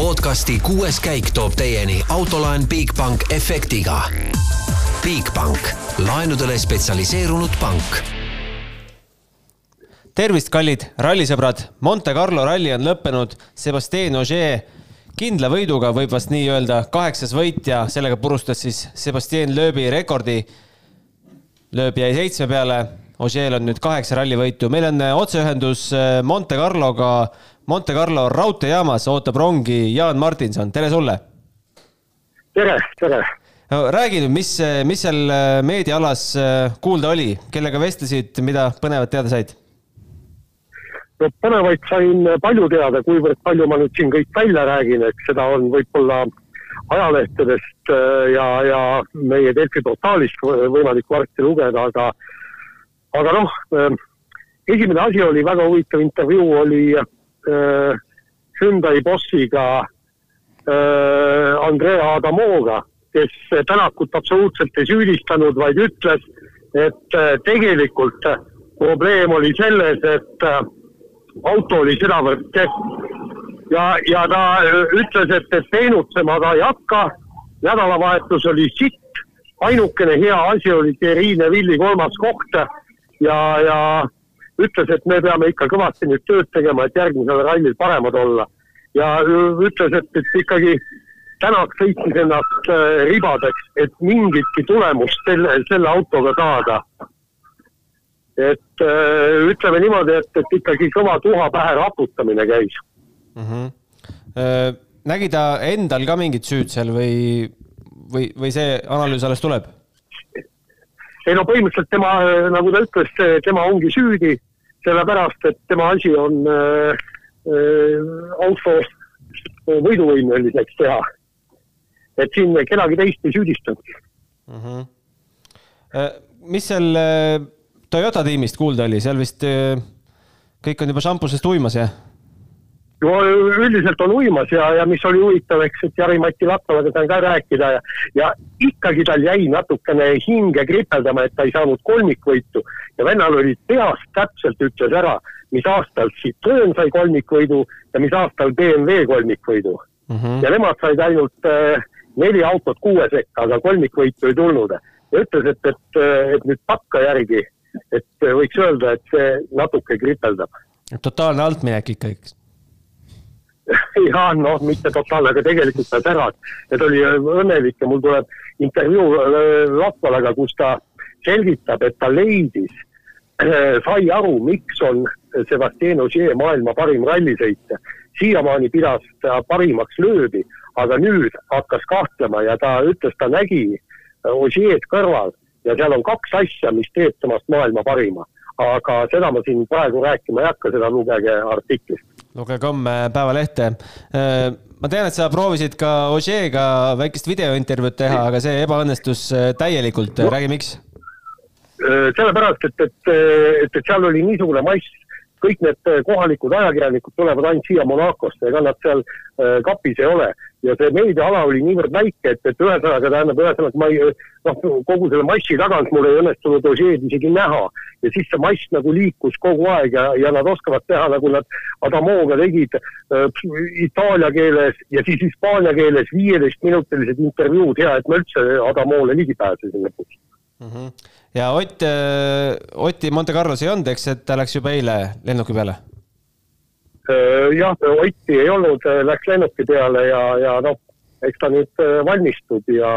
podcasti kuues käik toob teieni autolaen Bigbank efektiga. Bigbank, laenudele spetsialiseerunud pank. Tervist, kallid rallisõbrad, Monte Carlo ralli on lõppenud, Sebastian Ogier kindla võiduga, võib vast nii öelda, kaheksas võit ja sellega purustas siis Sebastian Loebi rekordi. Loeb jäi seitsme peale, Ogier'l on nüüd kaheksa rallivõitu, meil on otseühendus äh, Monte Carloga, Monte Carlo raudteejaamas ootab rongi Jaan Martinson, tere sulle! tere, tere! räägi nüüd, mis, mis seal äh, meediaalas äh, kuulda oli, kellega vestlesid, mida põnevat teada said? no põnevaid sain palju teada, kuivõrd palju ma nüüd siin kõik välja räägin, eks seda on võib-olla ajalehtedest äh, ja, ja meie Delfi portaalist võimalik varsti lugeda, aga, aga noh, esimene asi oli väga huvitav intervjuu oli äh, Hyundai bossiga äh, Andrea Adamoga, kes Tänakut absoluutselt ei süüdistanud, vaid ütles, et äh, tegelikult probleem oli selles, et äh, auto oli sedavõrd kehv. Ja, ja ta ütles, et, et peenutsema ta ei hakka. nädalavahetus oli sitt, ainukene hea asi oli Thierry Neville'i kolmas koht. Ja, ja ütles, et me peame ikka kõvasti nüüd tööd tegema, et järgmisel rallil paremad olla. ja ütles, et, et ikkagi Tänak sõitis ennast ribadeks, et mingitki tulemust selle, selle autoga saada et äh, ütleme niimoodi, et, et ikkagi kõva tuha pähe raputamine käis mm. -hmm. nägi ta endal ka mingit süüd seal või, või, või see analüüs alles tuleb? ei no põhimõtteliselt tema, nagu ta ütles, tema ongi süüdi, sellepärast et tema asi on äh, äh, auto võiduvõimeliseks teha. et siin kedagi teist ei süüdistanud mm. -hmm. mis seal Toyota tiimist kuulda oli, seal vist äh, kõik on juba šampusest uimas, jah? No üldiselt on uimas ja, ja mis oli huvitav, eks, et Jari-Mati Latvalaga sain ka rääkida ja, ja ikkagi tal jäi natukene hinge kripeldama, et ta ei saanud kolmikvõitu ja vennal oli peast täpselt ütles ära, mis aastal Citroen sai kolmikvõidu ja mis aastal BMW kolmikvõidu mm. -hmm. ja nemad said ainult äh, neli autot kuue sekka, aga kolmikvõitu ei tulnud. ja ütles, et, et, et nüüd takka järgi et võiks öelda, et see natuke kripeldab. totaalne altminek ikka, eks? ja noh, mitte totaalne, aga tegelikult ta säras. et oli õnnelik ja mul tuleb intervjuu Latvalaga, kus ta selgitab, et ta leidis, äh, sai aru, miks on Sebastian Ogier maailma parim rallisõitja. siiamaani pidas ta parimaks lööbi, aga nüüd hakkas kahtlema ja ta ütles, ta nägi Ogier'd kõrval ja seal on kaks asja, mis teeb temast maailma parima. aga seda ma siin praegu rääkima ei hakka, seda lugege artiklist. Lugege homme Päevalehte. Äh, ma tean, et sa proovisid ka Ožeega väikest videointervjuud teha, aga see ebaõnnestus äh, täielikult no., räägi, miks? Äh, sellepärast, et, et, et, et seal oli niisugune mass, kõik need kohalikud ajakirjanikud tulevad ainult siia Monacosse, ega nad seal kapis ei ole. Ja see meediaala oli niivõrd väike, et, et ühesõnaga tähendab, ühesõnaga ma ei, noh, kogu selle massi tagant mul ei õnnestunud Ožeed isegi näha. ja siis see mass nagu liikus kogu aeg ja, ja nad oskavad teha, nagu nad Adamoga tegid äh, itaalia keeles ja siis hispaania keeles viieteistminutilised intervjuud, hea, et ma üldse Adamole ligi pääsesin lõpuks mm. -hmm. ja Ott, äh, Otti Monte Carlos ei olnud, eks, et ta läks juba eile lennuki peale Äh, jah, Otti ei olnud, äh, läks lennuki peale ja, ja noh, eks ta nüüd valmistub ja,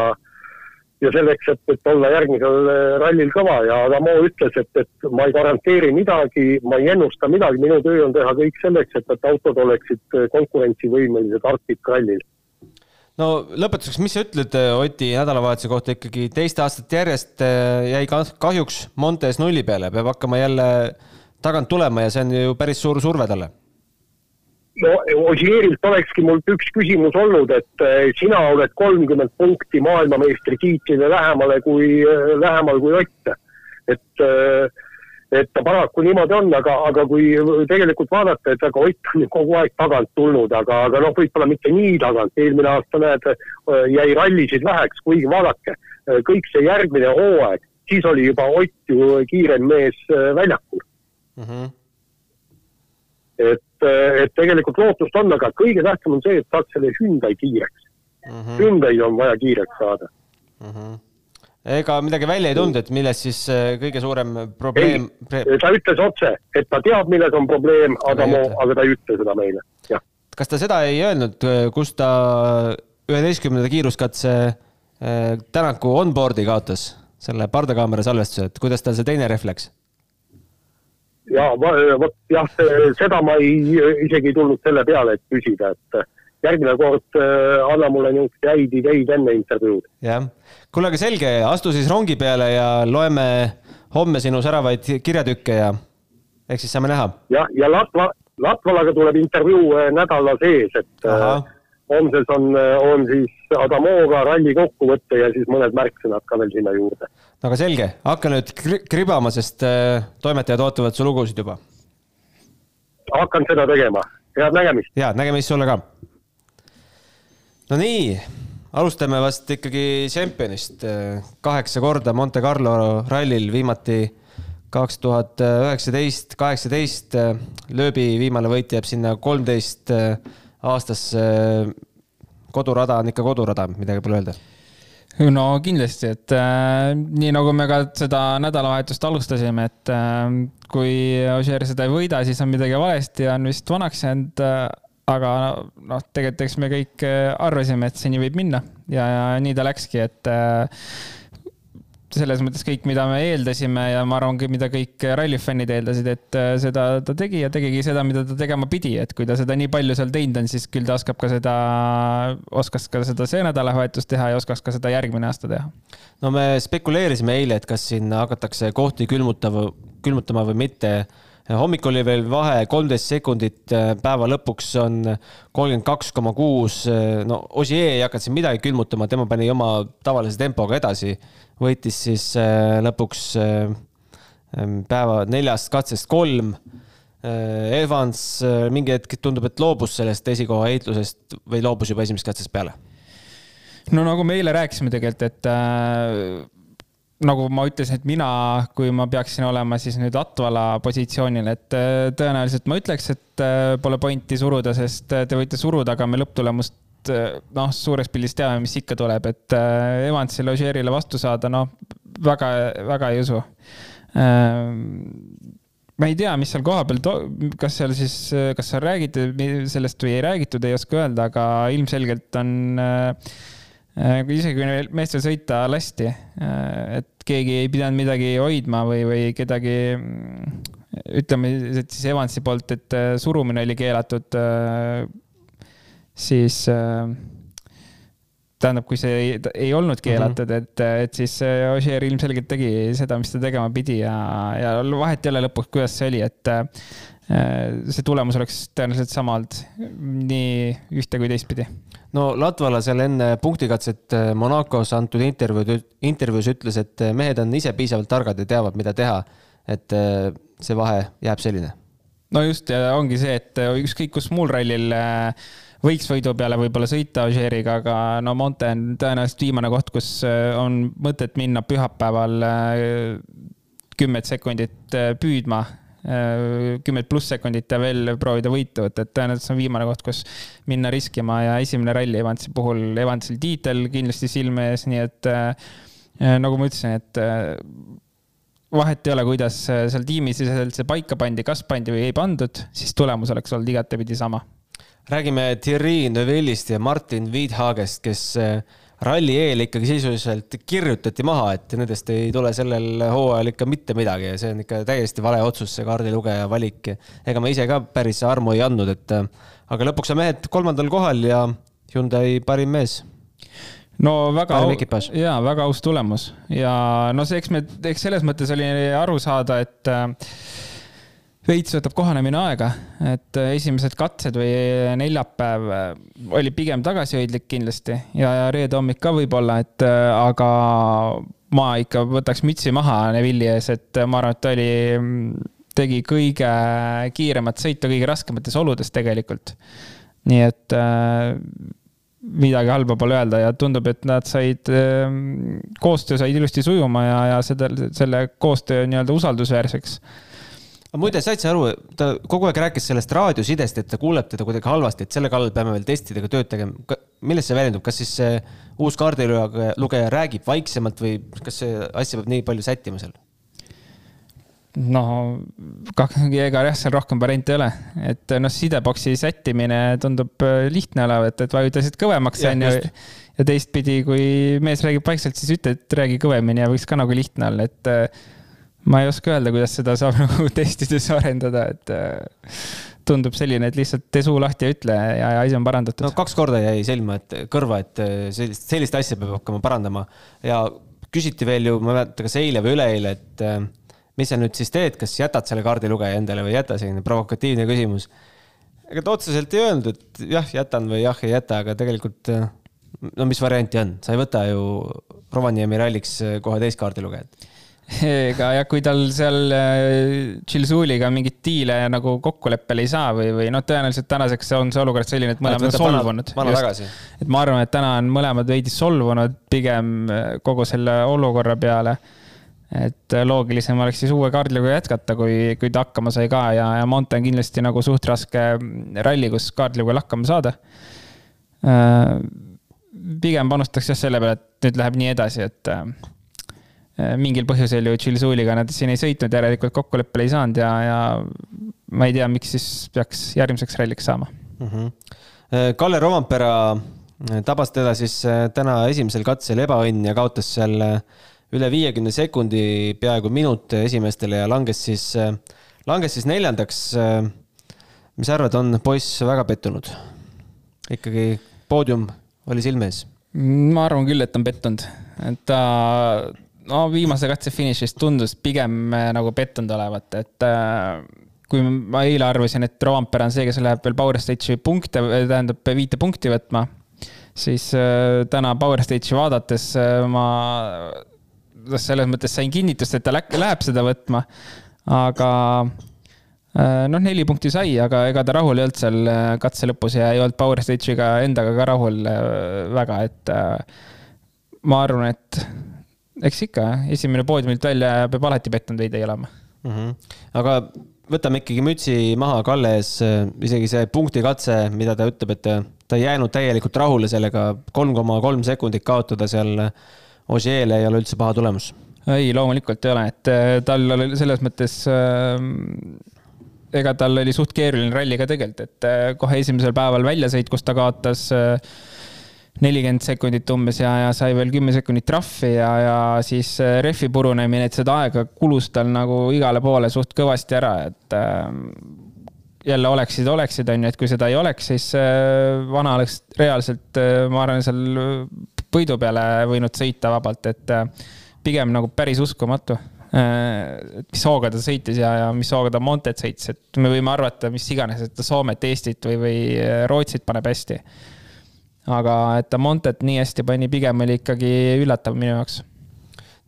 ja selleks, et, et olla järgmisel rallil kõva ja Adamo ütles, et, et ma ei garanteeri midagi, ma ei ennusta midagi, minu töö on teha kõik selleks, et, et autod oleksid konkurentsivõimelised Arktika rallil no lõpetuseks, mis sa ütled Oti nädalavahetuse kohta ikkagi, teist aastat järjest jäi kahjuks Montes nulli peale, peab hakkama jälle tagant tulema ja see on ju päris suur surve talle no Ožeerilt olekski mul üks küsimus olnud, et eh, sina oled kolmkümmend punkti maailmameistritiitlile lähemale kui, eh, lähemal kui Ott. et, eh, et ta paraku niimoodi on, aga, aga kui tegelikult vaadata, et aga Ott on ju kogu aeg tagant tulnud, aga, aga noh, võib-olla mitte nii tagant, eelmine aasta näed, jäi rallisid väheks, kuigi vaadake, kõik see järgmine hooaeg, siis oli juba Ott ju kiirem mees väljakul mm. -hmm et, et tegelikult lootust on, aga kõige tähtsam on see, et saaks selle Hyundai kiireks mm. -hmm. Hyundai on vaja kiireks saada mm. -hmm ega midagi välja ei tulnud, et milles siis äh, kõige suurem probleem? ta ütles otse, et ta teab, milles on probleem, Adamo, aga ta ei ütle seda meile, jah. kas ta seda ei öelnud, kus ta üheteistkümnenda kiiruskatse äh, Tänaku onboard'i kaotas, selle pardakaamera salvestuse, et kuidas tal see teine rehv läks? ja vot jah, seda ma ei, isegi ei tulnud selle peale, et küsida, et järgmine kord äh, anna mulle niisuguseid häid ideid enne intervjuud. jah, kuule, aga selge, astu siis rongi peale ja loeme homme sinu säravaid kirjatükke ja eks siis saame näha. jah, ja Latva, Latvalaga tuleb intervjuu äh, nädala sees, et äh, homses on, on siis Adamoga ralli kokkuvõte ja siis mõned märksõnad ka veel sinna juurde no aga selge, hakka nüüd kribama, sest toimetajad ootavad su lugusid juba. hakkan seda tegema, head nägemist. head nägemist sulle ka. No nii, alustame vast ikkagi tšempionist. kaheksa korda Monte Carlo rallil, viimati kaks tuhat üheksateist, kaheksateist. lööbi viimane võit jääb sinna kolmteist aastasse. kodurada on ikka kodurada, midagi pole öelda no kindlasti, et äh, nii nagu me ka seda nädalavahetust alustasime, et äh, kui Ožeer seda ei võida, siis on midagi valesti ja on vist vanaks jäänud äh,. Aga noh, tegelikult eks me kõik äh, arvasime, et see nii võib minna. Ja, ja nii ta läkski, et äh, selles mõttes kõik, mida me eeldasime ja ma arvan, mida kõik rallifännid eeldasid, et äh, seda ta tegi ja tegigi seda, mida ta tegema pidi, et kui ta seda nii palju seal teinud on, siis küll ta oskab ka seda, oskas ka seda see nädalavahetus teha ja oskaks ka seda järgmine aasta teha. no me spekuleerisime eile, et kas siin hakatakse kohti külmutama, külmutama või mitte hommikul oli veel vahe kolmteist sekundit, päeva lõpuks on kolmkümmend kaks koma kuus. no Ossier ei hakanud siin midagi külmutama, tema pani oma tavalise tempoga edasi võitis siis äh, lõpuks äh, ähm, päeva neljast katsest kolm. Äh, Evans mingi hetk tundub, et loobus sellest esikoha heitlusest või loobus juba esimesest katsest peale? no nagu me eile rääkisime tegelikult, et äh, nagu ma ütlesin, et mina, kui ma peaksin olema siis nüüd Atvala positsioonil, et äh, tõenäoliselt ma ütleks, et äh, pole pointi suruda, sest te võite suruda, aga me lõpptulemust noh, suures pildis teame, mis ikka tuleb, et eh, Evansile, Ožeerile vastu saada, noh, väga, väga ei usu. Ehm, ma ei tea, mis seal kohapeal, kas seal siis, kas seal räägiti sellest või ei räägitud, ei oska öelda, aga ilmselgelt on eh, isegi kui meestel sõita lasti, et keegi ei pidanud midagi hoidma või, või kedagi ütleme, et siis Evansi poolt, et surumine oli keelatud siis äh, tähendab, kui see ei, ei olnud keelatud mm, -hmm. et, et siis äh, Ožeer ilmselgelt tegi seda, mis ta tegema pidi ja, ja vahet ei ole lõpuks, kuidas see oli, et äh, see tulemus oleks tõenäoliselt sama olnud nii ühte kui teistpidi. no Latvala seal enne punktikatset Monacos antud intervjuud, intervjuus ütles, et mehed on ise piisavalt targad ja teavad, mida teha. et see vahe jääb selline. no just, ja ongi see, et ükskõik kus muul rallil äh, võiks võidu peale võib-olla sõita Ožeeriga, aga no Monte on tõenäoliselt viimane koht, kus äh, on mõtet minna pühapäeval äh, kümmet sekundit äh, püüdma, kümmet pluss sekundit ja veel proovida võitu võtta, et tõenäoliselt see on viimane koht, kus minna riskima ja esimene ralli Evansi puhul, Evansil tiitel kindlasti silme ees, nii et nagu ma ütlesin, et vahet ei ole, kuidas seal tiimisiseselt see paika pandi, kas pandi või ei pandud, siis tulemus oleks olnud igatepidi sama. Räägime Thierry Neuvillist ja Martin Wiedhagest, kes äh, ralli eel ikkagi sisuliselt kirjutati maha, et nendest ei tule sellel hooajal ikka mitte midagi ja see on ikka täiesti vale otsus, see kaardilugeja valik. ega ma ise ka päris armu ei andnud, et aga lõpuks on mehed kolmandal kohal ja Hyundai parim mees. No väga, jaa, väga aus tulemus. Ja no see, eks me, eks selles mõttes oli aru saada, et äh, veits võtab kohanemine aega, et äh, esimesed katsed või neljapäev äh, oli pigem tagasihoidlik kindlasti ja, ja reede hommik ka võib-olla, et äh, aga ma ikka võtaks mütsi maha Neville'i ees, et ma arvan, et ta oli, mm, tegi kõige kiiremat sõitu kõige raskemates oludes tegelikult. nii et äh, midagi halba pole öelda ja tundub, et nad said, koostöö sai ilusti sujuma ja, ja seda, selle koostöö nii-öelda usaldusväärseks aga muide, said sa aru, ta kogu aeg rääkis sellest raadiosidest, et ta kuuleb teda kuidagi halvasti, et selle kallal peame veel testidega tööd tegema. millest see väljendub, kas siis see uus kaardilugeja räägib vaiksemalt või kas see asja peab nii palju sättima seal? no ega jah, seal rohkem variante ei ole, et noh, sideboksi sättimine tundub äh, lihtne olevat, et vajutasid kõvemaks, onju. ja teistpidi, kui mees räägib vaikselt, siis ütle, et räägi kõvemini ja võiks ka nagu lihtne olla, et äh, ma ei oska öelda, kuidas seda saab nagu testides arendada, et äh, tundub selline, et lihtsalt tee suu lahti ja ütle ja, ja asi on parandatud. no kaks korda jäi silma, et kõrva, et äh, sellist, sellist asja peab hakkama parandama ja küsiti veel ju, ma ei mäleta, kas eile või üleeile, et äh, mis sa nüüd siis teed, kas jätad selle kaardilugeja endale või ei jäta, selline provokatiivne küsimus. ega ta otseselt ei öelnud, et jah, jätan või jah, ei jäta, aga tegelikult no mis varianti on, sa ei võta ju Rovaniemi ralliks kohe teist kaardilugejat ega jah, kui tal seal Chilzuliga äh, mingit diile nagu kokkuleppele ei saa või, või noh, tõenäoliselt tänaseks on see olukord selline, et mõlemad on solvunud. et ma arvan, et täna on mõlemad veidi solvunud pigem äh, kogu selle olukorra peale. et äh, loogilisem oleks siis uue kaardiga jätkata, kui, kui ta hakkama sai ka ja, ja Monte on kindlasti nagu suht raske ralli, kus kaardiga hakkama saada. pigem panustaks jah selle peale, et nüüd läheb nii edasi, et mingil põhjusel ju Chilzuliga nad siin ei sõitnud, järelikult kokkuleppele ei saanud ja, ja ma ei tea, miks siis peaks järgmiseks ralliks saama mm. -hmm. Kalle Rovampera äh, tabas teda siis täna esimesel katsel ebaõnn ja kaotas seal üle viiekümne sekundi, peaaegu minut esimestele ja langes siis, langes siis neljandaks. mis sa arvad, on poiss väga pettunud? ikkagi poodium oli silme ees? ma arvan küll, et on pettunud, et ta no viimase katse finišist tundus pigem äh, nagu pettunud olevat, et äh, kui ma eile arvasin, et Roompere on see, kes läheb veel Power Stage'i punkte, tähendab viite punkti võtma, siis äh, täna Power Stage'i vaadates ma selles mõttes sain kinnitust, et ta läheb seda võtma. aga noh, neli punkti sai, aga ega ta rahul ei olnud seal katse lõpus ja ei olnud Power Stage'iga endaga ka rahul väga, et ma arvan, et eks ikka, esimene poodiumilt välja peab alati pettunud veidi elama mm. -hmm. aga võtame ikkagi mütsi maha Kalle ees, isegi see punktikatse, mida ta ütleb, et ta ei jäänud täielikult rahule sellega, kolm koma kolm sekundit kaotada seal Ožeele ei ole üldse paha tulemus. ei, loomulikult ei ole, et äh, tal oli selles mõttes äh, ega tal oli suht keeruline ralli ka tegelikult, et äh, kohe esimesel päeval väljasõit, kus ta kaotas äh, nelikümmend sekundit umbes ja, ja sai veel kümme sekundit trahvi ja, ja siis äh, rehvi purunemine, et seda aega kulus tal nagu igale poole suht kõvasti ära, et äh, jälle oleksid, oleksid, on ju, et kui seda ei oleks, siis äh, vana oleks reaalselt ma arvan, seal võidu peale võinud sõita vabalt, et pigem nagu päris uskumatu et mis hooga ta sõitis ja, ja mis hooga ta Montet sõitis, et me võime arvata, mis iganes, et ta Soomet, Eestit või, või Rootsit paneb hästi aga et ta Montet nii hästi pani, pigem oli ikkagi üllatav minu jaoks.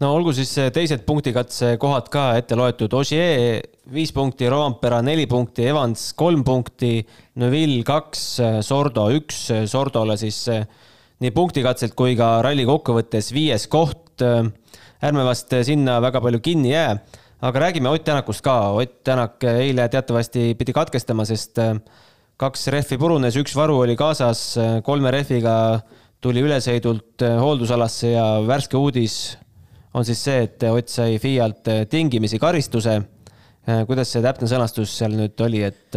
no olgu siis teised punktikatse kohad ka ette loetud. Ogier viis punkti, Roampera neli punkti, Evans kolm punkti, Neville kaks, Sordo üks, Sordole siis nii punktikatselt kui ka ralli kokkuvõttes viies koht. ärme vast sinna väga palju kinni jää, aga räägime Ott Tänakust ka. Ott Tänak eile teatavasti pidi katkestama, sest kaks rehvi purunes, üks varu oli kaasas, kolme rehviga tuli ülesõidult eh, hooldusalasse ja värske uudis on siis see, et Ott sai FIA-lt eh, tingimisi karistuse. Eh, kuidas see täpne sõnastus seal nüüd oli, et?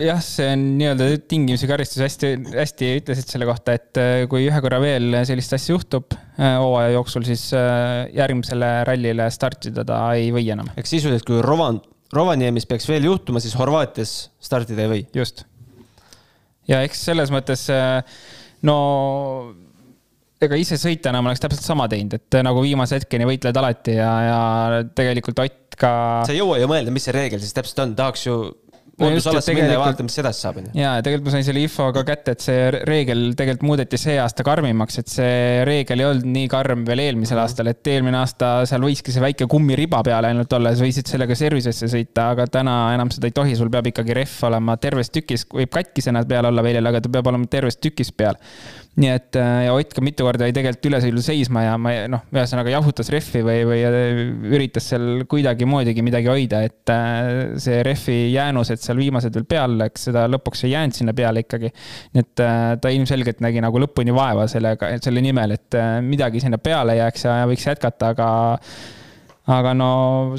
jah, see on nii-öelda tingimisi karistus, hästi, hästi ütlesid selle kohta, et kui ühe korra veel sellist asja juhtub hooaja jooksul, siis järgmisele rallile startida ta ei või enam. ehk sisuliselt, kui Rovan Rovaniemis peaks veel juhtuma, siis Horvaatias startida ei või. just. ja eks selles mõttes äh, no ega ise sõitjana ma oleks täpselt sama teinud, et äh, nagu viimase hetkeni võitled alati ja, ja tegelikult Ott ka. sa ei jõua ju mõelda, mis see reegel siis täpselt on, tahaks ju koondusalasse minna ja vaadata, mis edasi saab, onju. ja, ja tegelikult ma sain selle info ka kätte, et see reegel tegelikult muudeti see aasta karmimaks, et see reegel ei olnud nii karm veel eelmisel mm -hmm. aastal, et eelmine aasta seal võiski see väike kummiriba peal ainult olla, sa võisid sellega service'isse sõita, aga täna enam seda ei tohi, sul peab ikkagi rehv olema terves tükis, võib katkisena peal olla väljal, aga ta peab olema terves tükis peal nii et äh, ja Ott ka mitu korda jäi tegelikult ülesõidul seisma ja ma noh, ühesõnaga jahutas rehvi või, või äh, üritas seal kuidagimoodigi midagi hoida, et äh, see rehvi jäänused seal viimased veel peal läks, seda lõpuks ei jäänud sinna peale ikkagi. nii et ta ilmselgelt nägi nagu lõpuni vaeva sellega, selle nimel, et midagi sinna peale jääks ja võiks jätkata, aga aga no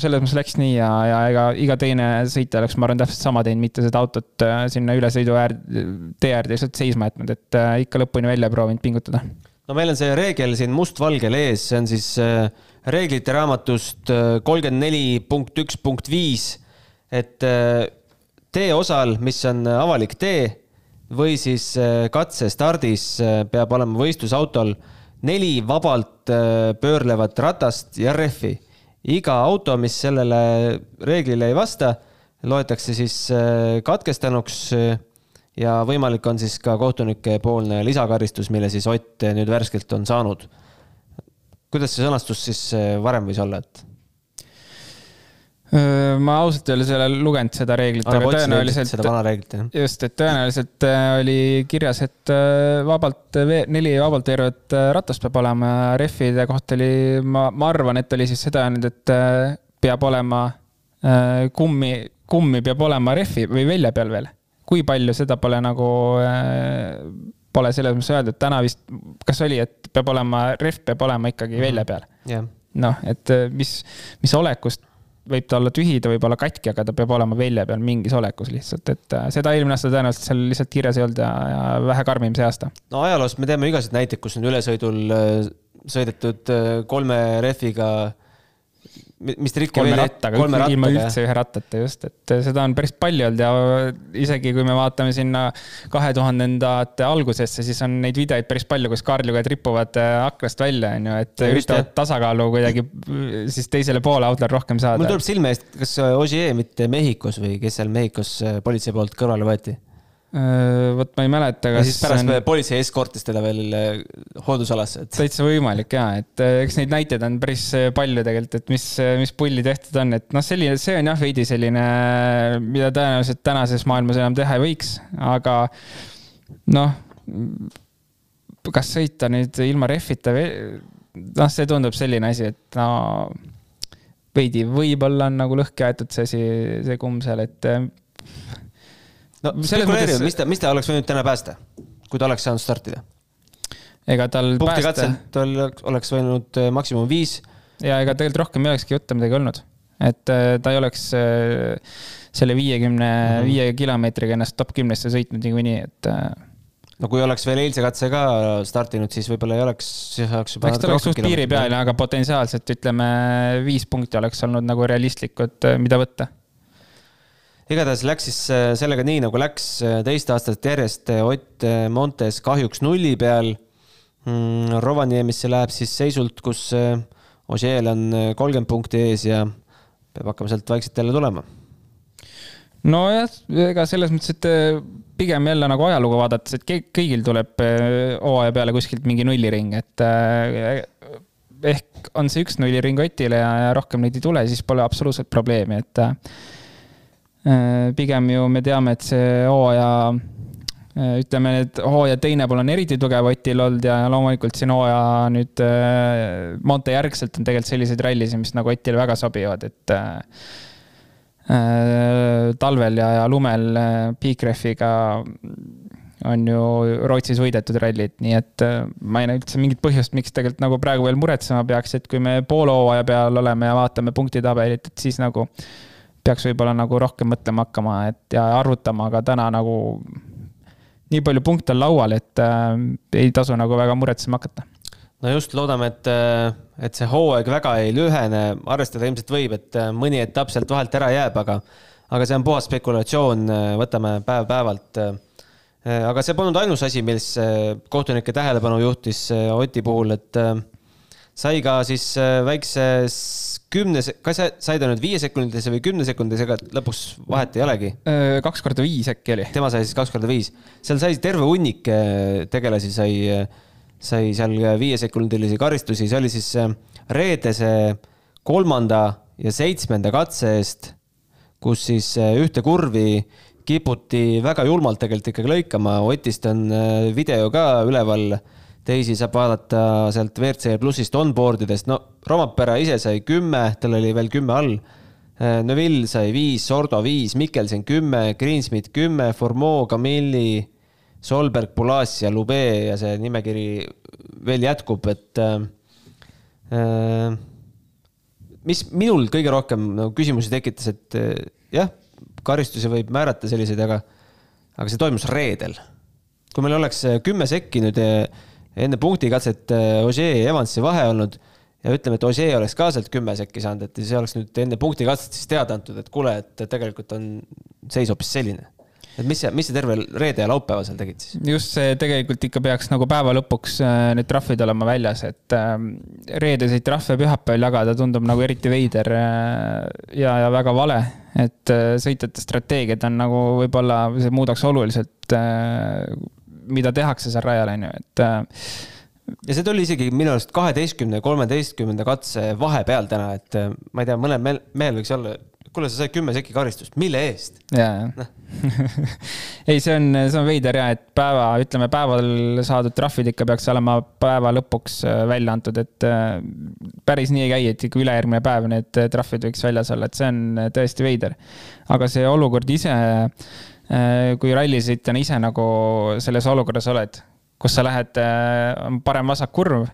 selles mõttes läks nii ja, ja ega iga teine sõitja oleks, ma arvan, täpselt sama teinud, mitte seda autot äh, sinna ülesõidu äärde, tee äärde lihtsalt seisma jätnud, et äh, ikka lõpuni välja proovinud pingutada. no meil on see reegel siin mustvalgel ees, see on siis äh, reeglite raamatust kolmkümmend neli punkt üks punkt viis, et teeosal, mis on avalik tee või siis katsestardis peab olema võistlusautol neli vabalt pöörlevat ratast ja rehvi iga auto, mis sellele reeglile ei vasta, loetakse siis äh, katkestanuks äh, ja võimalik on siis ka kohtunike poolne lisakaristus, mille siis Ott nüüd värskelt on saanud. kuidas see sõnastus siis äh, varem võis olla, et? Ma ausalt öeldes ei ole lugenud seda reeglit, aga tõenäoliselt. seda vana reeglit, jah. just, et tõenäoliselt oli kirjas, et vabalt, neli vabalt veerevat ratast peab olema ja rehvide kohta oli, ma, ma arvan, et oli siis seda nüüd, et peab olema kummi, kummi peab olema rehvi või välja peal veel. kui palju, seda pole nagu, pole selles mõttes öeldud, täna vist, kas oli, et peab olema, rehv peab olema ikkagi välja peal noh, et mis, mis olekust võib ta olla tühi, ta võib olla katki, aga ta peab olema välja peal mingis olekus lihtsalt, et äh, seda eelmine aasta tõenäoliselt seal lihtsalt kirjas ei olnud ja, ja vähe karmim see aasta. no ajaloost me teame igasuguseid näiteid, kus on ülesõidul äh, sõidetud äh, kolme rehviga mis trikk kolme rattaga, ilma üldse ühe rattata just, et seda on päris palju olnud ja isegi kui me vaatame sinna kahe tuhandendate algusesse, siis on neid videoid päris palju, kus kaarlujad ripuvad äh, aknast välja, on ju, et ja üritavad tasakaalu kuidagi siis teisele poole autol rohkem saada. mul tuleb silme eest, kas Ogier mitte Mehhikos või kes seal Mehhikos äh, politsei poolt kõrvale võeti? Äh, vot ma ei mäleta, kas. ja siis pärast on... politsei eskortis teda veel äh, hooldusalasse, et. täitsa võimalik ja, et äh, eks neid näiteid on päris palju tegelikult, et mis, mis pulli tehtud on, et noh, selline, see on jah veidi selline, mida tõenäoliselt tänases maailmas enam teha ei võiks, aga noh, kas sõita nüüd ilma rehvita või, noh, see tundub selline asi, et no veidi võib-olla on nagu lõhki aetud see asi, see kumm seal, et no spekuleerime mõttes..., mis ta, mis ta oleks võinud täna päästa, kui ta oleks saanud startida? ega tal punkti katselt tal oleks võinud äh, maksimum viis. ja ega tegelikult rohkem ei olekski jutte midagi olnud. et äh, ta ei oleks äh, selle viiekümne mm -hmm., viie kilomeetriga ennast top kümnesse sõitnud niikuinii, et no kui oleks veel eilse katse ka startinud, siis võib-olla ei oleks, siis oleks juba. eks ta oleks suht piiri peal, aga potentsiaalselt ütleme, viis punkti oleks olnud nagu realistlikud, mida võtta igatahes läks siis äh, sellega nii, nagu läks äh, teist aastat järjest äh, Ott Montes kahjuks nulli peal. Mm, Rovaniemisse läheb siis seisult, kus Ožeel on kolmkümmend punkti ees ja peab hakkama sealt vaikselt jälle tulema. nojah, ega selles mõttes, et pigem jälle nagu ajalugu vaadates, et kõigil tuleb hooaja peale kuskilt mingi nulliring, et ehk on see üks nulliring Otile ja, rohkem neid ei tule, siis pole absoluutselt probleemi, et pigem ju me teame, et see hooaja, äh, ütleme, et hooaja teine pool on eriti tugev Otil olnud ja loomulikult siin hooaja nüüd äh, Monte järgselt on tegelikult selliseid rallisid, mis nagu Otile väga sobivad, et talvel ja, ja lumel Big-Refiga on ju Rootsis võidetud rallid, nii et ma ei näe üldse mingit põhjust, miks tegelikult nagu praegu veel muretsema peaks, et kui me poole hooaja peal oleme ja vaatame punktitabelit, et siis nagu peaks võib-olla nagu rohkem mõtlema hakkama, et ja arvutama, aga täna nagu nii palju punkte on laual, et äh, ei tasu nagu väga muretsema hakata. no just, loodame, et, äh, et see hooaeg väga ei lühene, arvestada ilmselt võib, et äh, mõni etapp sealt vahelt ära jääb, aga, aga see on puhas spekulatsioon, äh, võtame päev-päevalt. aga see polnud ainus asi, mis kohtunike tähelepanu juhtis Oti puhul, et sai ka siis äh, väikse kümne, kas sai ta nüüd viiesekundilise või kümnesekundilise, ega lõpuks vahet ei olegi? kaks korda viis äkki oli. tema sai siis kaks korda viis. seal sai terve hunnik tegelasi sai, sai seal viiesekundilisi karistusi, see oli siis reedese kolmanda ja seitsmenda katse eest, kus siis ühte kurvi kiputi väga julmalt tegelikult ikkagi lõikama, Otist on video ka üleval teisi saab vaadata sealt WRC plussist onboard idest, no Rompera ise sai kümme, tal oli veel kümme all. Äh, Neville sai viis, Sordo viis, Mikkelsen kümme, Greensmith kümme, Formeau, Camilli, Solberg, Pulas ja Lube ja see nimekiri veel jätkub, et äh, äh, mis minul kõige rohkem nagu küsimusi tekitas, et äh, jah, karistusi võib määrata selliseid, aga, aga see toimus reedel. kui meil oleks kümme sekki nüüd äh, enne punktikatset äh, Ožee ja Evansi vahe olnud ja ütleme, et Ožee oleks ka sealt kümme sekki saanud, et see oleks nüüd enne punktikatset siis teada antud, et kuule, et tegelikult on seis hoopis selline. et mis mis see terve reede ja laupäeva seal tegid siis? just see tegelikult ikka peaks nagu päeva lõpuks äh, need trahvid olema väljas, et ähm, reedeseid trahve pühapäeval jagada tundub nagu eriti veider äh, ja, ja väga vale. et sõitjate strateegiad on nagu võib-olla, see muudaks oluliselt mida tehakse seal rajal, on ju, et äh, ja see tuli isegi minu arust kaheteistkümne ja kolmeteistkümnenda katse vahepeal täna, et äh, ma ei tea, mõnel mehel, mehel võiks olla, kuule, sa said kümme sekki karistust, mille eest? jaa, jah. Noh. ei, see on, see on veider ja, et päeva, ütleme päeval saadud trahvid ikka peaks olema päeva lõpuks äh, välja antud, et päris nii ei käi, et ikka ülejärgmine päev need trahvid võiks väljas olla, et see on tõesti veider. aga see olukord ise kui rallisõitjana ise nagu selles olukorras oled, kus sa lähed äh, parem-vasak kurv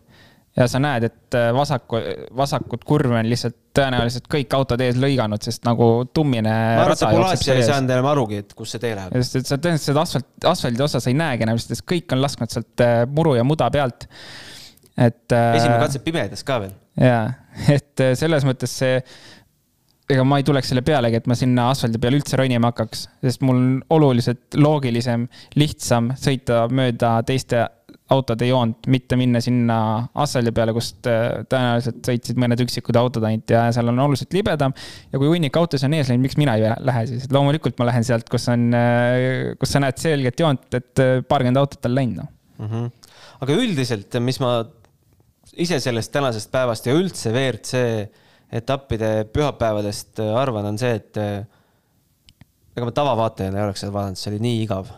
ja sa näed, et äh, vasaku, vasakut kurvi on lihtsalt tõenäoliselt kõik autod ees lõiganud, sest nagu tummine. ma arvan, et see Polasia ei saanud enam arugi, et kus see tee läheb. sest, et sa tõenäoliselt asfalt, asfaldi osa sa ei näegi enam, sest kõik on lasknud sealt muru ja muda pealt. et. esimene katse pimedas ka veel. jaa, et selles mõttes see ega ma ei tuleks selle pealegi, et ma sinna asfaldi peale üldse ronima hakkaks, sest mul on oluliselt loogilisem, lihtsam sõita mööda teiste autode joont, mitte minna sinna asfaldi peale, kust äh, tõenäoliselt sõitsid mõned üksikud autod ainult ja seal on oluliselt libedam. ja kui hunnik autosid on ees läinud, miks mina ei lähe siis, et loomulikult ma lähen sealt, kus on, äh, kus sa näed selget joont, et äh, paarkümmend autot on läinud, noh. Mm -hmm.. aga üldiselt, mis ma ise sellest tänasest päevast ja üldse WRC etappide pühapäevadest äh, arvan, on see, et äh, ega ma tavavaatajana ei oleks seda vaadanud, see oli nii igav.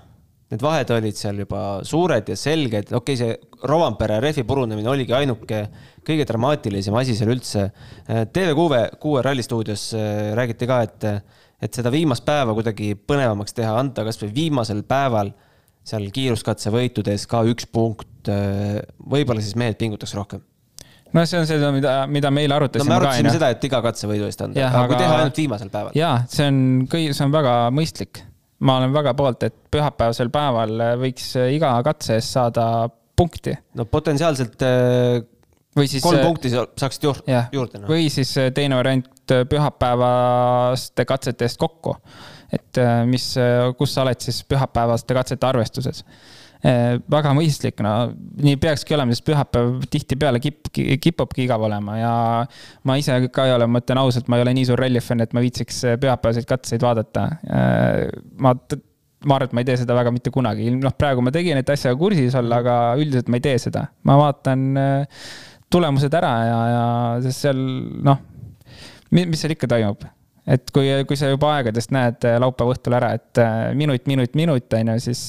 Need vahed olid seal juba suured ja selged, okei okay,, see Rovanpere rehvi purunemine oligi ainuke kõige dramaatilisem asi seal üldse. Äh, TV6 kuue rallistuudios räägiti ka, et, et seda viimast päeva kuidagi põnevamaks teha, anda kasvõi viimasel päeval seal kiiruskatsevõitudes ka üks punkt. võib-olla siis mehed pingutaks rohkem no see on seda, mida, mida me eile arutasime. no me arutasime ka, seda, et iga katsevõidu eest anda, aga kui teha ainult viimasel päeval. jaa, see on kõi-, see on väga mõistlik. ma olen väga poolt, et pühapäevasel päeval võiks iga katse eest saada punkti. no potentsiaalselt äh, või siis kolm äh, punkti saaksid juur, juurde no.. või siis äh, teine variant pühapäevaste katsete eest kokku. et mis, kus sa oled siis pühapäevaste katsete arvestuses väga mõistlik, no nii peakski olema, sest pühapäev tihtipeale kip-, kipubki igav olema ja ma ise ka ei ole, ma ütlen ausalt, ma ei ole nii suur rallifänn, et ma viitsiks pühapäevaseid katseid vaadata. Eh, ma, ma arvan, et ma ei tee seda väga mitte kunagi, noh, praegu ma tegin, et asjaga kursis olla, aga üldiselt ma ei tee seda, ma vaatan eh, tulemused ära ja, ja sest seal noh, mis seal ikka toimub. Et kui, kui sa juba aegadest näed laupäeva õhtul ära, et minut, minut, minut on ju, siis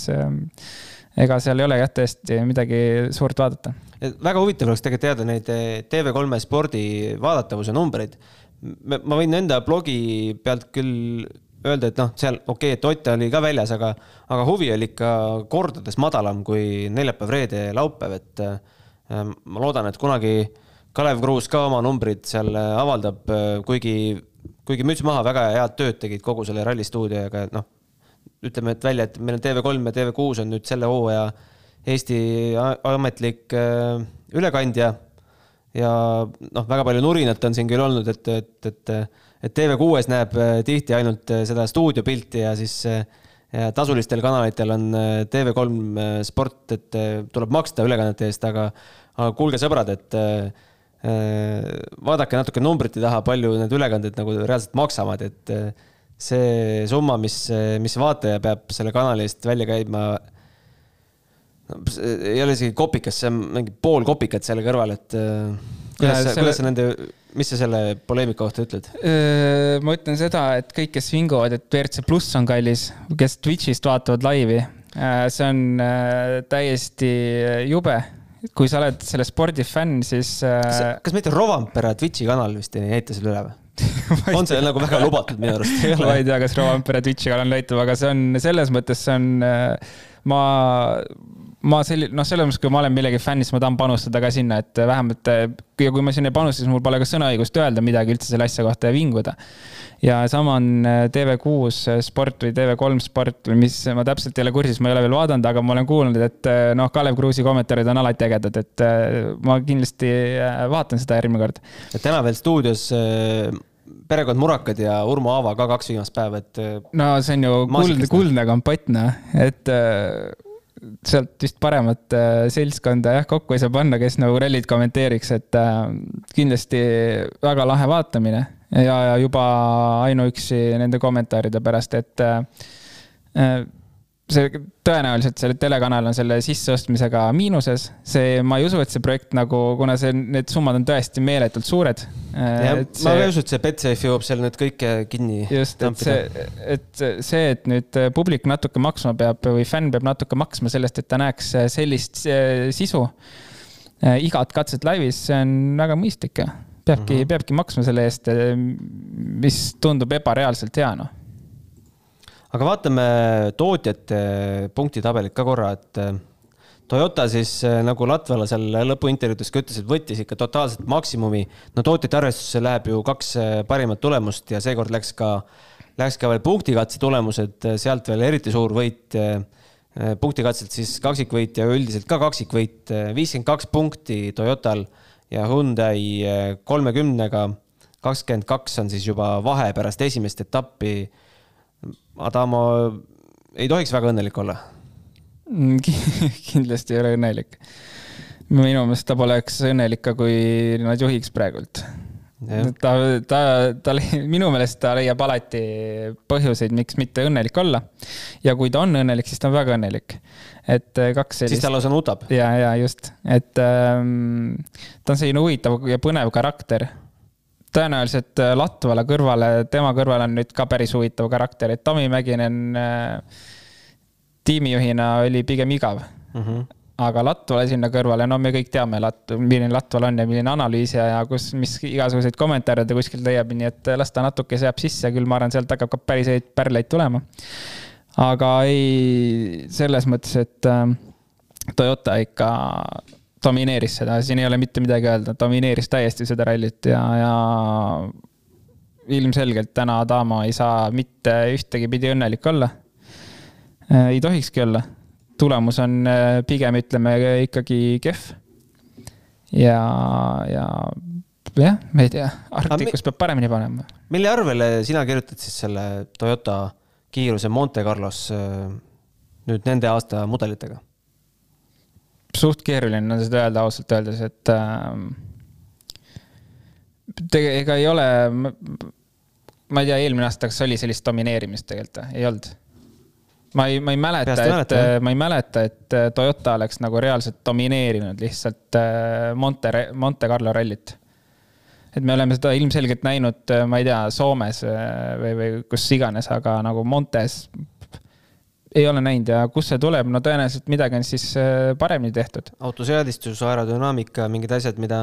ega seal ei ole jah, tõesti midagi suurt vaadata. väga huvitav oleks tegelikult teada neid eh, TV3 spordi vaadatavuse numbreid. ma võin enda blogi pealt küll öelda, et noh, seal okei okay,, et Ott oli ka väljas, aga, aga huvi oli ikka kordades madalam kui neljapäev, reede, laupäev, et äh, ma loodan, et kunagi Kalev Kruus ka oma numbrid seal avaldab, kuigi, kuigi müts maha, väga head tööd tegid kogu selle rallistuudioga, noh ütleme, et välja, et meil on TV3 ja TV6 on nüüd selle hooaja Eesti ametlik äh, ülekandja. ja noh, väga palju nurinat on siin küll olnud, et, et, et, et TV6-s näeb äh, tihti ainult äh, seda stuudiopilti ja siis ja tasulistel kanalitel on TV3 sport, et tuleb maksta ülekannete eest, aga, aga kuulge, sõbrad, et vaadake natuke numbrite taha, palju need ülekanded nagu reaalselt maksavad, et see summa, mis, mis vaataja peab selle kanali eest välja käima ei ole isegi kopikas, see on mingi pool kopikat selle kõrval, et äh, kuidas sa, kuidas sa nende, mis sa selle poleemika kohta ütled? Äh, ma ütlen seda, et kõik, kes vinguvad, et WRC pluss on kallis, kes Twitch'ist vaatavad laivi, äh, see on täiesti jube. kui sa oled selle spordi fänn, siis. kas, kas mitte Rovampere Twitch'i kanal vist ei näita selle üle või? on see nagu väga lubatud minu arust? ma ei tea, kas Rovampere Twitch'i kanal näitab, aga see on selles mõttes, see on, ma ma selli-, noh, selles mõttes, kui ma olen millegi fänn, siis ma tahan panustada ka sinna, et vähemalt ja kui ma sinna ei panusta, siis mul pole ka sõnaõigust öelda midagi üldse selle asja kohta ja vinguda. ja sama on äh, TV6 sport või TV3 sport või mis, ma täpselt ei ole kursis, ma ei ole veel vaadanud, aga ma olen kuulnud, et äh, noh, Kalev Kruusi kommentaarid on alati ägedad, et äh, ma kindlasti vaatan seda järgmine kord. et täna veel stuudios perekond Murakad ja Urmo Aava ka kaks viimast päeva, et. no see on ju kuldne, kuldne kompott, noh, et sealt vist paremat äh, seltskonda jah kokku ei saa panna, kes nagu rallit kommenteeriks, et äh, kindlasti väga lahe vaatamine ja, ja juba ainuüksi nende kommentaaride pärast, et äh, see tõenäoliselt selle telekanal on selle sisseostmisega miinuses. see, ma ei usu, et see projekt nagu, kuna see, need summad on tõesti meeletult suured. jah, ma ei usu, et see Betsafe jõuab seal nüüd kõike kinni. just, et see, et see, et nüüd publik natuke maksma peab või fänn peab natuke maksma sellest, et ta näeks sellist sisu igat katset laivis, see on väga mõistlik ja peabki mm, -hmm. peabki maksma selle eest, mis tundub ebareaalselt hea, noh aga vaatame tootjate punktitabelit ka korra, et äh, Toyota siis äh, nagu Latvala seal lõpuintervjuudes ka ütles, et võttis ikka totaalselt maksimumi. no tootjate arvestusse läheb ju kaks parimat tulemust ja seekord läks ka, läks ka veel punktikatse tulemused, sealt veel eriti suur võit. punktikatselt siis kaksikvõit ja üldiselt ka kaksikvõit, viiskümmend kaks punkti Toyotal ja Hyundai kolmekümnega. kakskümmend kaks on siis juba vahe pärast esimest etappi Adamo ei tohiks väga õnnelik olla mm, kindlasti ei ole õnnelik. minu meelest ta poleks õnnelik ka, kui nad juhiks praegult. ta, ta, ta, minu meelest ta leiab alati põhjuseid, miks mitte õnnelik olla. ja kui ta on õnnelik, siis ta on väga õnnelik. et äh, kaks sellist. siis ta lausa nutab. ja, ja just, et ähm, ta on selline huvitav ja põnev karakter tõenäoliselt äh, Latvala kõrvale, tema kõrval on nüüd ka päris huvitav karakter, et Tomi Mäkinen äh, tiimijuhina oli pigem igav mm. -hmm. aga Latvala sinna kõrvale, no me kõik teame, Lat-, milline Latval on ja milline analüüsija ja kus, mis igasuguseid kommentaare ta kuskilt leiab, nii et las ta natuke seab sisse, küll ma arvan, sealt hakkab ka päris häid pärleid tulema. aga ei, selles mõttes, et äh, Toyota ikka domineeris seda, siin ei ole mitte midagi öelda, domineeris täiesti seda rallit ja, ja ilmselgelt täna Adamo ei saa mitte ühtegi pidi õnnelik olla. Äh, ei tohikski olla. tulemus on äh, pigem, ütleme ikkagi kehv. ja, ja jah, ma ei tea, Arktikus peab paremini panema. mille arvele sina kirjutad siis selle Toyota kiiruse Monte Carlos äh, nüüd nende aasta mudelitega? Suht keeruline on seda öelda ausalt öeldes, et äh, ega ei ole, ma ei tea, eelmine aasta, kas oli sellist domineerimist tegelikult ei olnud? ma ei, ma ei mäleta, et, ma ei mäleta, et äh, Toyota oleks nagu reaalselt domineerinud lihtsalt äh, Monte, Monte Carlo rallit. et me oleme seda ilmselgelt näinud, äh, ma ei tea, Soomes või, või kus iganes, aga nagu Montes ei ole näinud ja kust see tuleb, no tõenäoliselt midagi on siis äh, paremini tehtud. autoseadistus, aerodünaamika, mingid asjad, mida,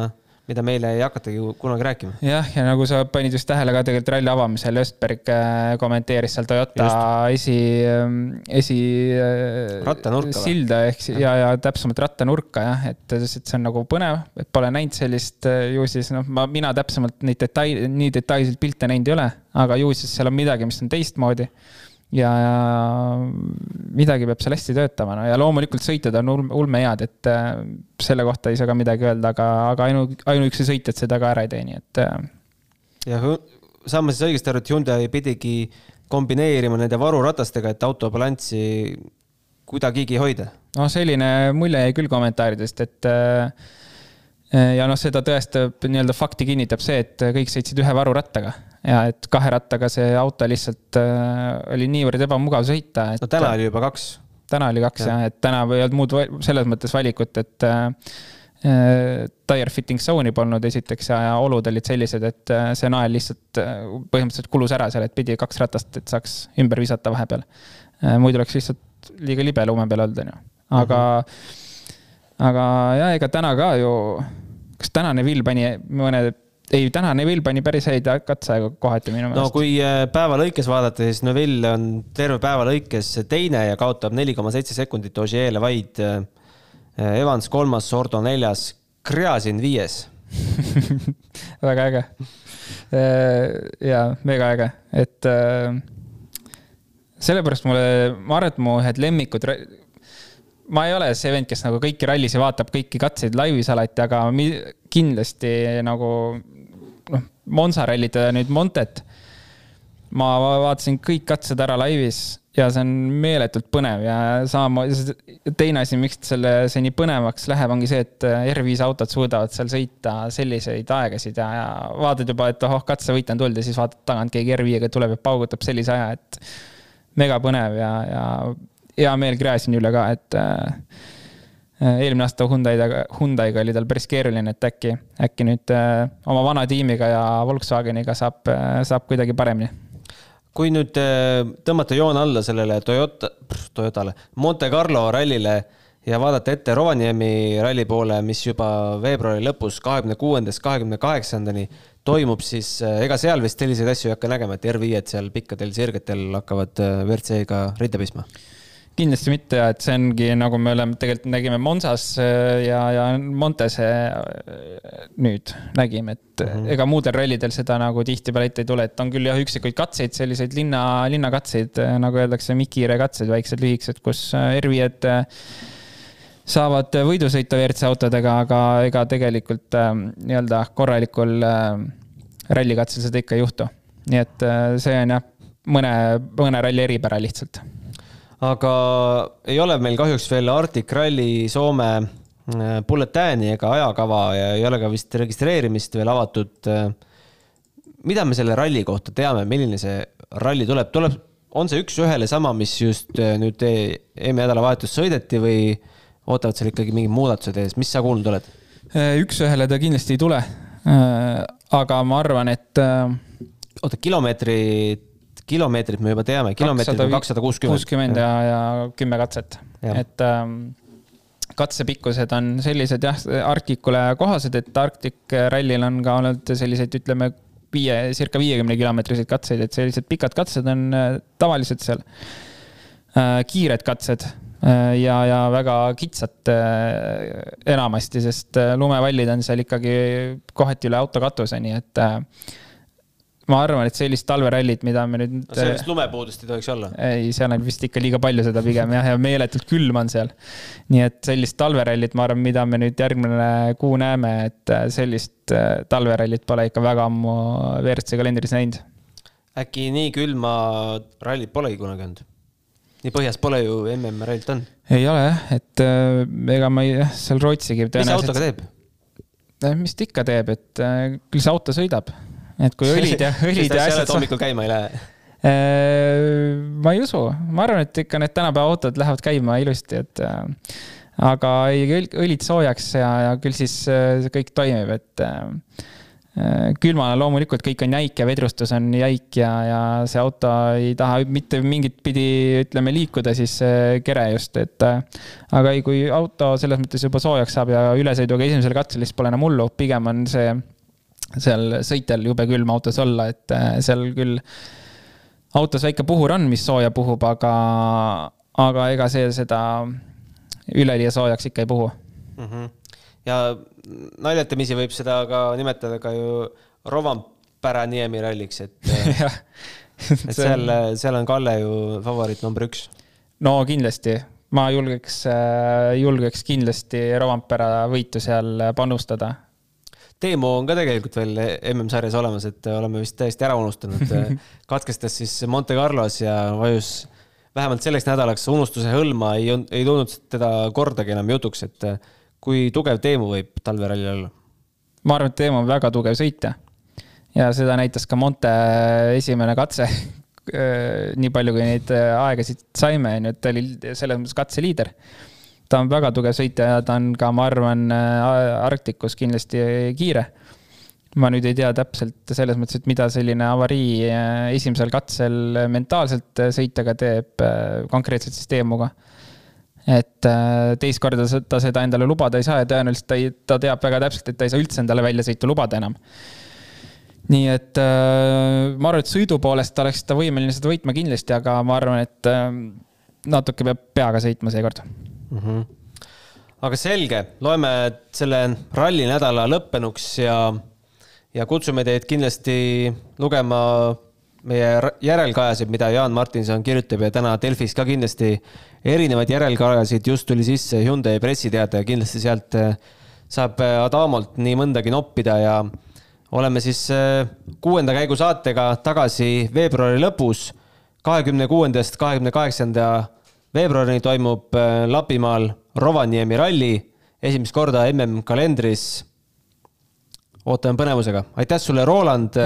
mida meile ei hakatagi kunagi rääkima. jah, ja nagu sa panid just tähele ka tegelikult ralli avamisel, Östberg äh, kommenteeris seal Toyota just. esi, ähm, esi. Äh, rattanurka. silda ehk ja, ja täpsemalt rattanurka jah, et, et see on nagu põnev, et pole näinud sellist ju siis noh, ma, mina täpsemalt neid detaile, nii detailseid pilte näinud ei ole, aga ju siis seal on midagi, mis on teistmoodi ja, ja midagi peab seal hästi töötama, no ja loomulikult sõitjad on ulme, ulmehead, et äh, selle kohta ei saa ka midagi öelda, aga, aga ainu, ainuüksi sõitjad seda ka ära ei tee, nii et. Äh. jah, saan ma siis õigesti aru, et Hyundai pidigi kombineerima nende varuratastega, et auto balanssi kuidagigi hoida? noh, selline mulje jäi küll kommentaaridest, et äh, ja noh, seda tõestab nii-öelda fakti kinnitab see, et kõik sõitsid ühe varurattaga ja et kahe rattaga see auto lihtsalt äh, oli niivõrd ebamugav sõita. no täna oli juba kaks. täna oli kaks ja. jah, et täna ei olnud muud selles mõttes valikut, et äh, äh, tire fitting zone'i polnud esiteks ja, ja olud olid sellised, et äh, see nael lihtsalt äh, põhimõtteliselt kulus ära seal, et pidi kaks ratast, et saaks ümber visata vahepeal äh,. muidu oleks lihtsalt liiga libe lume peal olnud, on ju, aga mm, -hmm. Aga ja ega täna ka ju, kas tänane Vill pani mõne ei, täna Neville pani päris häid katseaegu kohati minu meelest. no kui äh, päeva lõikes vaadata, siis Neville on terve päeva lõikes teine ja kaotab neli koma seitse sekundit Ogier'le vaid. Äh, Evans kolmas, Sordo neljas, Gräzin viies väga äge. Äh, ja mega äge, et sellepärast mulle, ma arvan, et mu ühed lemmikud ma ei ole see vend, kes nagu kõiki rallisid vaatab, kõiki katseid laivis alati, aga kindlasti nagu noh, Monza rallitada nüüd Montet. ma vaatasin kõik katsed ära laivis ja see on meeletult põnev ja samamoodi teine asi, miks selle see nii põnevaks läheb, ongi see, et R5 autod suudavad seal sõita selliseid aegasid ja, ja vaatad juba, et ohoh, katsevõit on tulnud ja siis vaatad tagant, keegi R5-ga tuleb ja paugutab sellise aja, et mega põnev ja, ja hea meel Gräzini üle ka, et Äh, eelmine aasta Hyundai'ga, Hyundai'ga oli tal päris keeruline, et äkki, äkki nüüd äh, oma vana tiimiga ja Volkswageniga saab, äh, saab kuidagi paremini. kui nüüd tõmmata joon alla sellele Toyota, Toyotale, Monte Carlo rallile ja vaadata ette Rovaniemi ralli poole, mis juba veebruari lõpus, kahekümne kuuendast kahekümne kaheksandani toimub, siis ega seal vist selliseid asju ei hakka nägema, et R5-d seal pikkadel sirgetel hakkavad WRC-ga rinda pistma kindlasti mitte ja et see ongi nagu me oleme tegelikult nägime Monsas äh, ja, ja Montes äh, nüüd nägime, et mm -hmm. ega muudel rallidel seda nagu tihtipeale ette ei tule, et on küll jah, üksikuid katseid, selliseid linna, linnakatseid, äh, nagu öeldakse, Mikire katsed, väiksed lühikesed, kus R5-d saavad võidusõita WRC autodega, aga ega tegelikult äh, nii-öelda korralikul äh, rallikatsel seda ikka ei juhtu. nii et äh, see on jah, mõne, mõne ralli eripära lihtsalt aga ei ole meil kahjuks veel Arctic Rally Soome äh, bulletääni ega ajakava ja ei ole ka vist registreerimist veel avatud. Äh, mida me selle ralli kohta teame, milline see ralli tuleb, tuleb, on see üks-ühele sama, mis just äh, nüüd eelmine nädalavahetus sõideti või ootavad seal ikkagi mingid muudatused ees, mis sa kuulnud oled? üks-ühele ta kindlasti ei tule. aga ma arvan, et. oota, kilomeetrit kilomeetrit me juba teame, kilomeetrit on kakssada kuuskümmend. kuuskümmend ja, ja kümme katset, et ähm, katsepikkused on sellised jah, Arktikule kohased, et Arktik rallil on ka olnud selliseid, ütleme, viie, circa viiekümne kilomeetriseid katseid, et sellised pikad katsed on äh, tavaliselt seal äh,. kiired katsed äh, ja, ja väga kitsad enamasti, sest lumevallid on seal ikkagi kohati üle autokatuseni, nii et ma arvan, et sellist talverallit, mida me nüüd no. sellist lumepuudust ei tohiks olla? ei, seal on vist ikka liiga palju seda pigem jah, ja meeletult külm on seal. nii et sellist talverallit, ma arvan, mida me nüüd järgmine kuu näeme, et äh, sellist äh, talverallit pole ikka väga ammu WRC kalendris näinud. äkki nii külma rallit polegi kunagi olnud? nii põhjas pole ju MM-rallit olnud? ei ole jah, et äh, ega ma ei, jah, seal Rootsigi. mis see autoga teeb? mis ta ikka teeb, et küll see auto sõidab et kui õlid ja, õlid ja asjad. hommikul käima ei lähe? Äh, ma ei usu, ma arvan, et ikka need tänapäeva autod lähevad käima ilusti, et äh, aga ei, õlid soojaks ja, ja küll siis äh, see kõik toimib, et külmana loomulikult kõik on jäik ja vedrustus on jäik ja, ja see auto ei taha mitte mingit pidi, ütleme, liikuda siis kere just, et. aga ei, kui auto selles mõttes juba soojaks saab ja ülesõiduga esimesel katsel, siis pole enam hullu, pigem on see seal sõitjal jube külm autos olla, et äh, seal küll autos väike puhur on, mis sooja puhub, aga, aga ega see seda üleliia soojaks ikka ei puhu mm. -hmm. ja naljatamisi võib seda ka nimetada ka ju Rovanpera Niemi ralliks, et et seal, seal on Kalle ju favoriit number üks. no kindlasti, ma julgeks, äh, julgeks kindlasti Rovanpera võitu seal panustada Teemu on ka tegelikult veel MM-sarjas olemas, et oleme vist täiesti ära unustanud. katkestas siis Monte Carlos ja vajus vähemalt selleks nädalaks unustuse hõlma, ei, ei tulnud teda kordagi enam jutuks, et kui tugev Teemu võib talverallil olla ma arvan, et Teemu on väga tugev sõitja. ja seda näitas ka Monte esimene katse nii palju, kui neid aegasid saime, on ju, et ta oli selles mõttes katseliider. Ta on väga tugev sõitja ja ta on ka, ma arvan, Arktikus kindlasti kiire ma nüüd ei tea täpselt selles mõttes, et mida selline avarii äh, esimesel katsel mentaalselt äh, sõitjaga teeb, äh, konkreetselt siis Teemuga. et teist korda ta seda endale lubada ei saa ja tõenäoliselt ta ei, ta teab väga täpselt, et ta ei saa üldse endale väljasõitu lubada enam. nii et ma arvan, et sõidu poolest oleks ta võimeline seda võitma kindlasti, aga ma arvan, et natuke peab peaga sõitma seekord mm. -hmm aga selge, loeme selle rallinädala lõppenuks ja ja kutsume teid kindlasti lugema meie järelkajasid, mida Jaan Martinson kirjutab ja täna Delfis ka kindlasti erinevaid järelkajasid, just tuli sisse Hyundai pressiteade ja kindlasti sealt äh, saab äh, Adamolt nii mõndagi noppida ja oleme siis äh, kuuenda käigu saatega tagasi veebruari lõpus. kahekümne kuuendast kahekümne kaheksanda veebruarini toimub Lapimaal Rovaniemi ralli, esimest korda MM kalendris ootame põnevusega. aitäh sulle, Roland,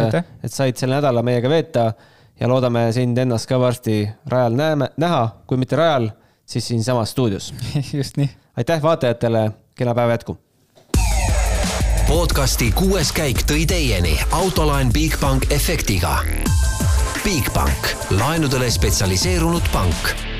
et said selle nädala meiega veeta ja loodame sind ennast ka varsti rajal näeme, näha, kui mitte rajal, siis siinsamas stuudios. just nii. aitäh vaatajatele, kena päeva jätku. podcasti kuues käik tõi teieni autolaen Bigbank efektiga. Bigbank, laenudele spetsialiseerunud pank